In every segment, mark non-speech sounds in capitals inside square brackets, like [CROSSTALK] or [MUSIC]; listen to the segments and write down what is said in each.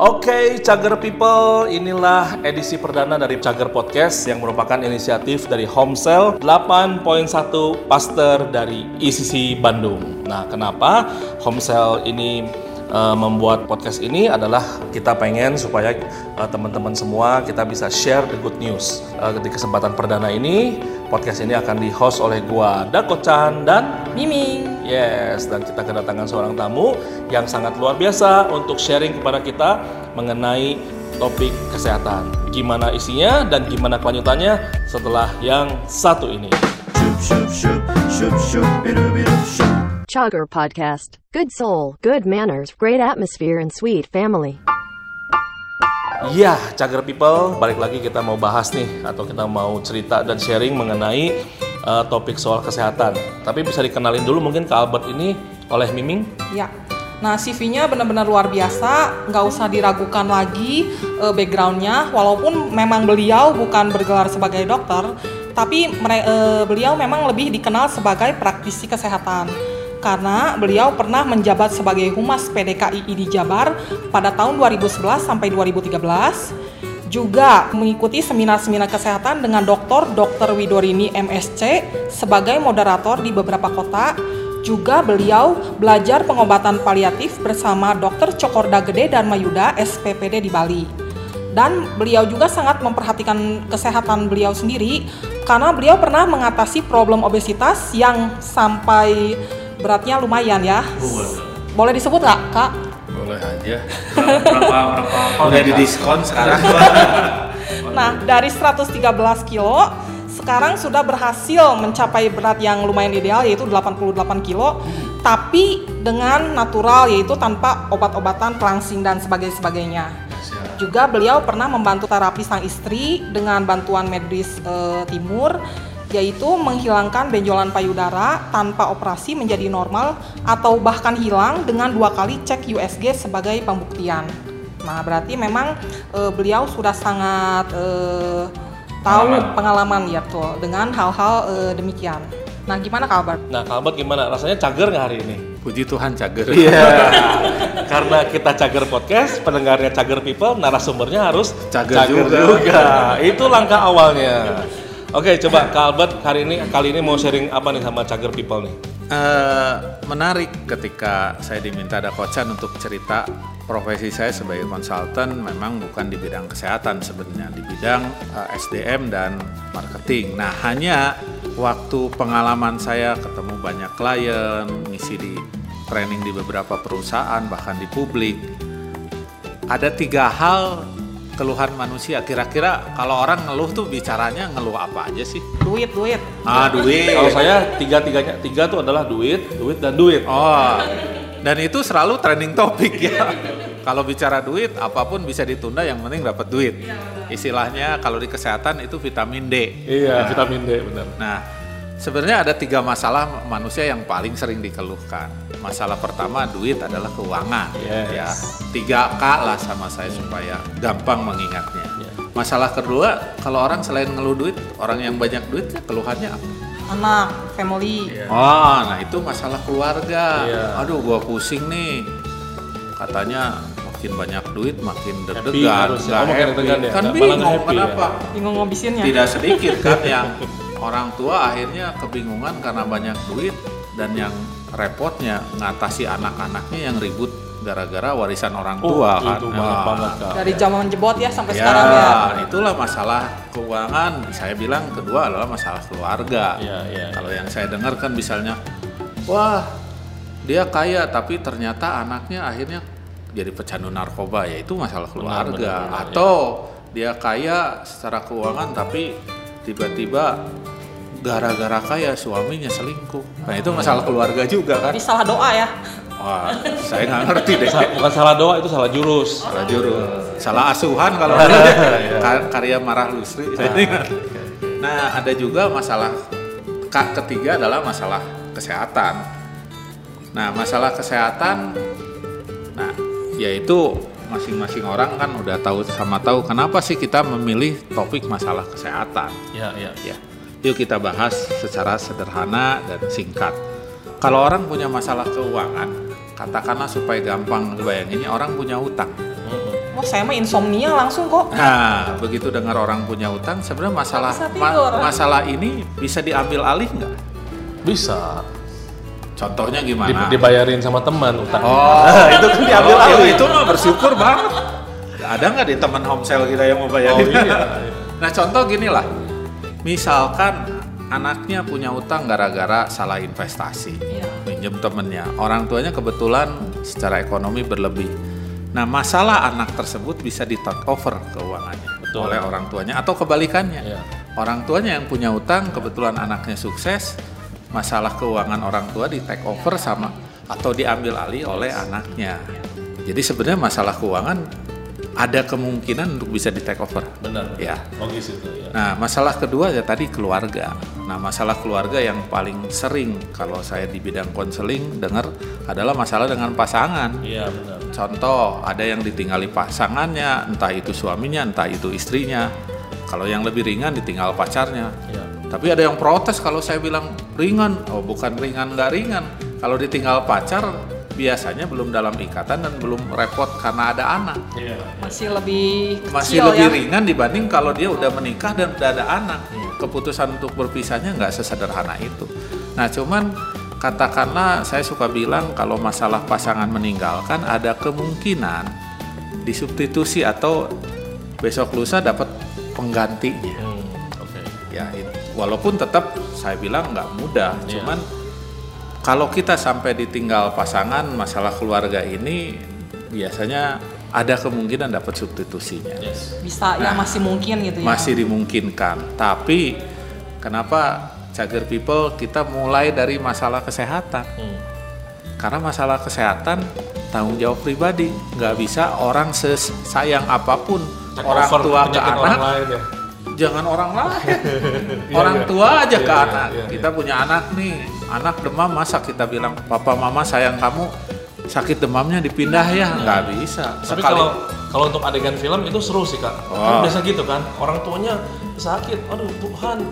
Oke, Cager People, inilah edisi perdana dari Cager Podcast yang merupakan inisiatif dari Homesell 8.1 Pastor dari ICC Bandung. Nah, kenapa Homesell ini uh, membuat podcast ini adalah kita pengen supaya uh, teman-teman semua kita bisa share the good news. Uh, di kesempatan perdana ini, podcast ini akan di-host oleh gua Dako Chan dan Miming. Yes, dan kita kedatangan seorang tamu yang sangat luar biasa untuk sharing kepada kita mengenai topik kesehatan. Gimana isinya dan gimana kelanjutannya setelah yang satu ini. Chugger Podcast. Good soul, good manners, great atmosphere, and sweet family. Ya, Cager People, balik lagi kita mau bahas nih atau kita mau cerita dan sharing mengenai uh, topik soal kesehatan. Tapi bisa dikenalin dulu mungkin ke Albert ini oleh Miming. Ya. Nah, CV-nya benar-benar luar biasa, nggak usah diragukan lagi uh, backgroundnya. Walaupun memang beliau bukan bergelar sebagai dokter, tapi uh, beliau memang lebih dikenal sebagai praktisi kesehatan. Karena beliau pernah menjabat sebagai Humas PDKI di Jabar pada tahun 2011 sampai 2013 juga mengikuti seminar-seminar kesehatan dengan Dr. Dr. Widorini MSc sebagai moderator di beberapa kota juga beliau belajar pengobatan paliatif bersama Dr. Cokorda Gede dan Mayuda SPPD di Bali. Dan beliau juga sangat memperhatikan kesehatan beliau sendiri karena beliau pernah mengatasi problem obesitas yang sampai beratnya lumayan ya. Boleh disebut nggak, Kak? Boleh aja. Berapa berapa udah di diskon sekarang? [LAUGHS] nah, dari 113 kilo sekarang sudah berhasil mencapai berat yang lumayan ideal yaitu 88 kilo tapi dengan natural yaitu tanpa obat-obatan pelangsing dan sebagainya juga beliau pernah membantu terapi sang istri dengan bantuan medis e, timur yaitu menghilangkan benjolan payudara tanpa operasi menjadi normal atau bahkan hilang dengan dua kali cek USG sebagai pembuktian. Nah, berarti memang e, beliau sudah sangat e, tahu pengalaman, pengalaman ya tuh dengan hal-hal e, demikian. Nah, gimana kabar? Nah, kabar gimana? Rasanya cager nggak hari ini? Puji Tuhan cager. Iya. Yeah. [LAUGHS] Karena kita cager podcast, pendengarnya cager people, narasumbernya harus cager, cager juga. juga. Itu langkah awalnya. Oke, coba Kak Albert hari ini kali ini mau sharing apa nih sama cager people nih? Uh, menarik ketika saya diminta ada kocan untuk cerita profesi saya sebagai konsultan memang bukan di bidang kesehatan sebenarnya di bidang uh, eh, SDM dan marketing. Nah hanya waktu pengalaman saya ketemu banyak klien, ngisi di training di beberapa perusahaan bahkan di publik, ada tiga hal keluhan manusia. Kira-kira kalau orang ngeluh tuh bicaranya ngeluh apa aja sih? Duit, duit. Ah, duit. Kalau saya tiga-tiganya tiga tuh adalah duit, duit dan duit. Oh. Dan itu selalu trending topik ya. Kalau bicara duit, apa pun bisa ditunda, yang penting dapat duit. Istilahnya kalau di kesehatan itu vitamin D. Iya, nah, vitamin D benar. Nah, sebenarnya ada tiga masalah manusia yang paling sering dikeluhkan. Masalah pertama duit adalah keuangan. Yes. Ya, tiga K lah sama saya supaya gampang mengingatnya. Yeah. Masalah kedua, kalau orang selain ngeluh duit, orang yang banyak duit, keluhannya apa? anak, family. Yeah. Oh, nah itu masalah keluarga. Yeah. Aduh, gua pusing nih. Katanya makin banyak duit makin deg-degan, nggak happy. Ya? Kan bingung happy kenapa? Ya? Bingung ngobisinnya. Tidak sedikit kan yang orang tua akhirnya kebingungan karena banyak duit dan yang repotnya ngatasi anak-anaknya yang ribut gara-gara warisan orang oh, tua oh, kan. Itu banget banget, Dari zaman jebot ya sampai ya, sekarang ya. itulah masalah keuangan. Saya bilang kedua adalah masalah keluarga. Ya, ya, Kalau yang saya dengar kan misalnya, wah dia kaya tapi ternyata anaknya akhirnya jadi pecandu narkoba ya itu masalah keluarga. Benar, benar, benar, Atau ya. dia kaya secara keuangan tapi tiba-tiba gara-gara kaya suaminya selingkuh. Nah itu masalah keluarga juga kan. Ini salah doa ya. Wah, saya nggak ngerti deh. Bukan salah doa, itu salah jurus. Salah jurus. Salah asuhan kalau [LAUGHS] ada karya Marah Lusri. Nah, [LAUGHS] nah, ada juga masalah ketiga adalah masalah kesehatan. Nah, masalah kesehatan, nah, yaitu masing-masing orang kan udah tahu sama tahu kenapa sih kita memilih topik masalah kesehatan. Ya, ya. Ya. Yuk kita bahas secara sederhana dan singkat. Kalau orang punya masalah keuangan, katakanlah supaya gampang dibayanginnya orang punya utang. wah saya mah insomnia langsung kok. Nah, begitu dengar orang punya utang, sebenarnya masalah ma- masalah ini bisa diambil alih nggak? Bisa. Contohnya Di- gimana? dibayarin sama teman utang. Oh, [LAUGHS] itu kan diambil oh, alih. itu mah bersyukur banget. Ada nggak di teman homesel kita yang mau Oh bayarin? iya. Nah, contoh gini lah. Misalkan anaknya punya utang gara-gara salah investasi. Iya. Pinjem temennya. Orang tuanya kebetulan secara ekonomi berlebih. Nah, masalah anak tersebut bisa di take over keuangannya Betul. oleh orang tuanya atau kebalikannya. Iya. Orang tuanya yang punya utang, kebetulan anaknya sukses, masalah keuangan orang tua di take over sama atau diambil alih oleh anaknya. Jadi sebenarnya masalah keuangan ada kemungkinan untuk bisa di take over. Benar. Ya. Logis itu ya. Nah, masalah kedua ya tadi keluarga. Nah, masalah keluarga yang paling sering kalau saya di bidang konseling dengar adalah masalah dengan pasangan. Iya benar. Contoh, ada yang ditinggali pasangannya, entah itu suaminya, entah itu istrinya. Kalau yang lebih ringan ditinggal pacarnya. Iya. Tapi ada yang protes kalau saya bilang ringan. Oh, bukan ringan nggak ringan. Kalau ditinggal pacar biasanya belum dalam ikatan dan belum repot karena ada anak. Iya. Masih lebih kecil Masih lebih ya. ringan dibanding kalau dia udah menikah dan udah ada anak. Keputusan untuk berpisahnya nggak sesederhana itu. Nah, cuman katakanlah saya suka bilang kalau masalah pasangan meninggalkan ada kemungkinan disubstitusi atau besok lusa dapat penggantinya. Hmm, Oke. Ya, walaupun tetap saya bilang nggak mudah, Iya. cuman kalau kita sampai ditinggal pasangan masalah keluarga ini biasanya ada kemungkinan dapat substitusinya. Yes. Bisa ya Nah, masih mungkin gitu ya. Masih dimungkinkan. Tapi kenapa Cager People kita mulai dari masalah kesehatan? Hmm. Karena masalah kesehatan tanggung jawab pribadi. Nggak bisa orang sesayang apa pun Take orang tua ke anak orang lain ya. jangan orang lain [LAUGHS] Iya, orang iya. tua aja ke iya, anak kita punya anak nih anak demam masa kita bilang papa mama sayang kamu sakit demamnya dipindah ya nggak bisa Tapi sekali kalau kalau untuk adegan film itu seru sih kak. Kan Wah. biasa gitu kan. Orang tuanya sakit. Aduh Tuhan,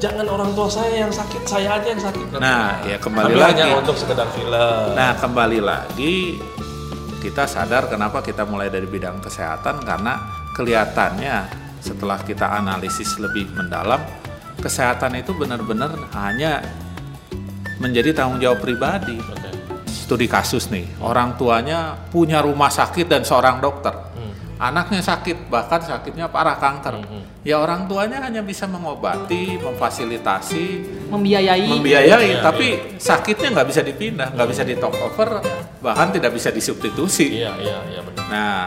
jangan orang tua saya yang sakit, saya aja yang sakit. nah ya kembali Tapi lagi hanya untuk sekedar film. nah kembali lagi kita sadar kenapa kita mulai dari bidang kesehatan karena kelihatannya setelah kita analisis lebih mendalam kesehatan itu benar-benar hanya menjadi tanggung jawab pribadi. Oke. studi kasus nih orang tuanya punya rumah sakit dan seorang dokter. Anaknya sakit bahkan sakitnya parah kanker. Ya orang tuanya hanya bisa mengobati memfasilitasi Membiayai. membiayai Iya, tapi sakitnya nggak bisa dipindah nggak bisa di top over bahkan tidak bisa disubstitusi. Iya iya iya benar. nah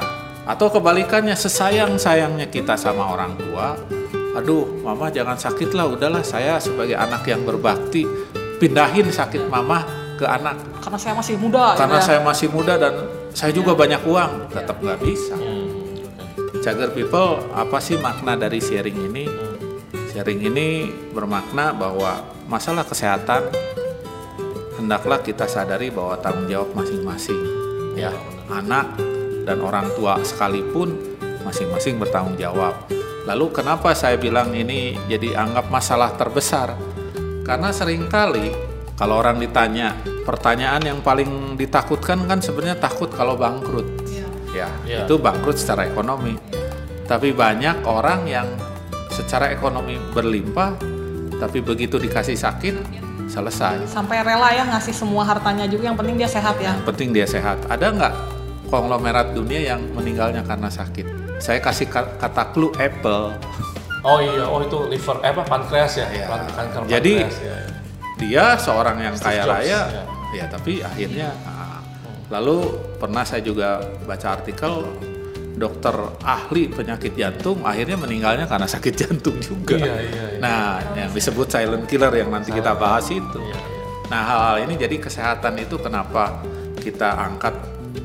atau kebalikannya sesayang sayangnya kita sama orang tua aduh mama jangan sakit lah udahlah saya sebagai anak yang berbakti pindahin sakit mama ke anak. Karena saya masih muda. gitu karena ya. saya masih muda dan saya juga banyak uang. Tetap nggak bisa. Hmm. Jagger people apa sih makna dari sharing ini? Sharing ini bermakna bahwa masalah kesehatan hendaklah kita sadari bahwa tanggung jawab masing-masing ya. Anak dan orang tua sekalipun masing-masing bertanggung jawab. Lalu kenapa saya bilang ini jadi anggap masalah terbesar karena sering kali kalau orang ditanya pertanyaan yang paling ditakutkan kan sebenarnya takut kalau bangkrut ya Iya. itu bangkrut secara ekonomi tapi banyak orang yang secara ekonomi berlimpah tapi begitu dikasih sakit selesai Sampai rela ya ngasih semua hartanya juga. Yang penting dia sehat ya. yang penting dia sehat ada nggak konglomerat dunia yang meninggalnya karena sakit saya kasih ka- kata clue Apple Oh iya, oh itu liver eh apa pankreas ya? Iya. Pan- Kanker Jadi, pankreas, ya, ya. dia seorang yang Steve kaya Jobs, raya ya. ya tapi akhirnya ah. lalu pernah saya juga baca artikel dokter ahli penyakit jantung akhirnya meninggalnya karena sakit jantung juga Iya, iya, iya. nah yang disebut silent killer yang nanti kita bahas itu Iya, iya. nah hal-hal ini jadi kesehatan itu kenapa kita angkat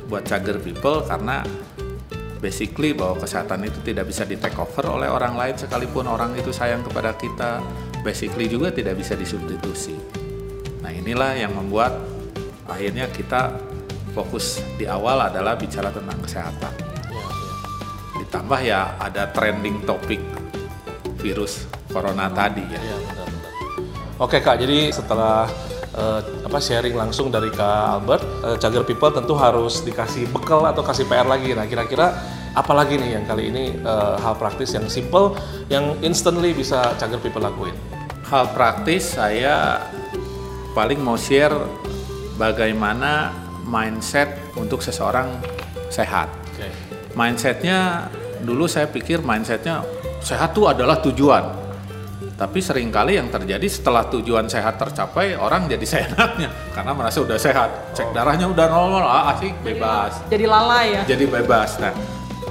buat cager people karena basically bahwa kesehatan itu tidak bisa di take over oleh orang lain sekalipun orang itu sayang kepada kita basically juga tidak bisa disubstitusi. Nah inilah yang membuat akhirnya kita fokus di awal adalah bicara tentang kesehatan. Ditambah ya ada trending topik virus corona tadi ya. Iya. Oke kak, jadi setelah eh, apa sharing langsung dari kak Albert, eh, Cager People tentu harus dikasih bekal atau kasih PR lagi. Nah kira-kira Apalagi nih yang kali ini uh, hal praktis yang simple, yang instantly bisa Cager People lakuin. Hal praktis saya paling mau share bagaimana mindset untuk seseorang sehat. Oke. Mindsetnya dulu saya pikir mindsetnya sehat itu adalah tujuan. Tapi sering kali yang terjadi setelah tujuan sehat tercapai orang jadi seenaknya karena merasa udah sehat, cek darahnya udah normal, ah asik bebas. Jadi lalai ya. Jadi bebas. Nah,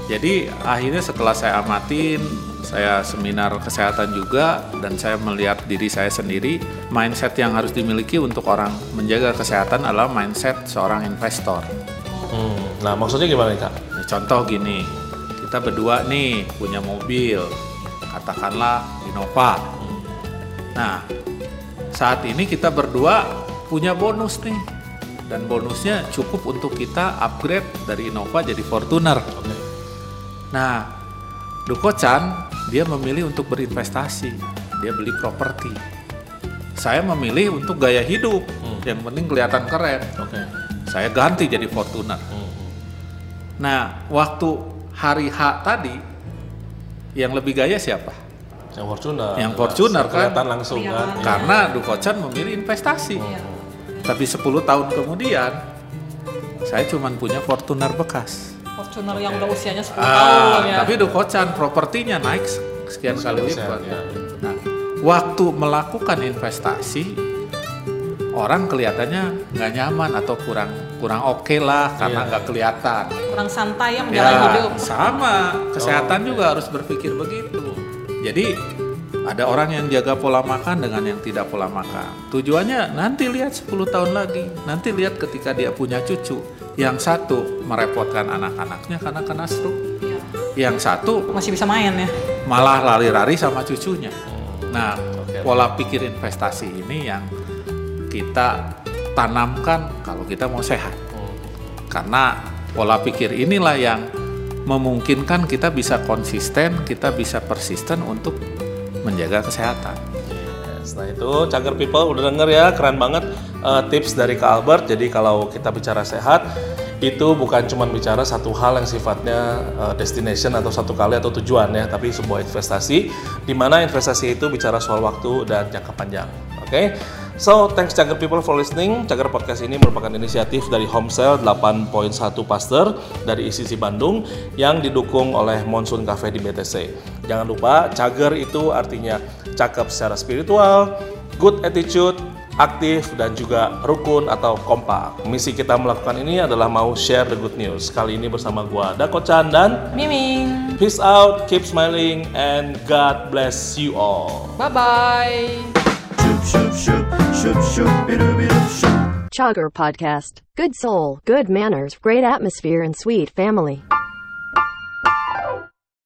jadi akhirnya setelah saya amatin, saya seminar kesehatan juga dan saya melihat diri saya sendiri, mindset yang harus dimiliki untuk orang menjaga kesehatan adalah mindset seorang investor. Hmm, Nah, maksudnya gimana nih kak? Nah, contoh gini, kita berdua nih punya mobil, katakanlah Innova. Nah, saat ini kita berdua punya bonus nih, dan bonusnya cukup untuk kita upgrade dari Innova jadi Fortuner. Nah, Duko Chan dia memilih untuk berinvestasi, dia beli properti. Saya memilih untuk gaya hidup, yang penting kelihatan keren. Oke. Saya ganti jadi Fortuner. Nah, waktu hari H tadi yang lebih gaya siapa? Yang Fortuner. Yang Fortuner, kan? Kelihatan langsung kan. Karena Dukocan memilih investasi. Tapi 10 tahun kemudian saya cuma punya Fortuner bekas. Fortuner yang udah usianya 10 Ah, tahun ya. tapi Dukocan propertinya naik sekian kali lipat. ya. Nah, waktu melakukan investasi orang kelihatannya nggak nyaman atau kurang kurang oke lah karena Iya. nggak kelihatan. Kurang santai ya menjalani Ya, hidup. sama. Kesehatan juga harus berpikir begitu. Jadi ada orang yang jaga pola makan dengan yang tidak pola makan. Tujuannya nanti lihat 10 tahun lagi. Nanti lihat ketika dia punya cucu. Yang satu merepotkan anak-anaknya karena kena stroke. Iya. Yang satu Masih bisa main ya. malah lari-lari sama cucunya. Nah, pola pikir investasi ini yang kita tanamkan kalau kita mau sehat. Karena pola pikir inilah yang memungkinkan kita bisa konsisten, kita bisa persisten untuk menjaga kesehatan. Yes, nah itu Cager People udah denger ya, keren banget eh, tips dari Kak Albert. Jadi kalau kita bicara sehat, itu bukan cuma bicara satu hal yang sifatnya eh, destination atau satu kali atau tujuan ya, tapi sebuah investasi di mana investasi itu bicara soal waktu dan jangka panjang. Oke. So, thanks Cager People for listening. Cager Podcast ini merupakan inisiatif dari Homesell 8.1 Pasteur dari ICC Bandung yang didukung oleh Monsoon Cafe di BTC. Jangan lupa, Cager itu artinya cakep secara spiritual, good attitude, aktif, dan juga rukun atau kompak. Misi kita melakukan ini adalah mau share the good news. Kali ini bersama gua Dako Chan dan Miming. peace out, keep smiling, and God bless you all. Bye-bye. Chugger Podcast. Good soul, good manners, great atmosphere, and sweet family.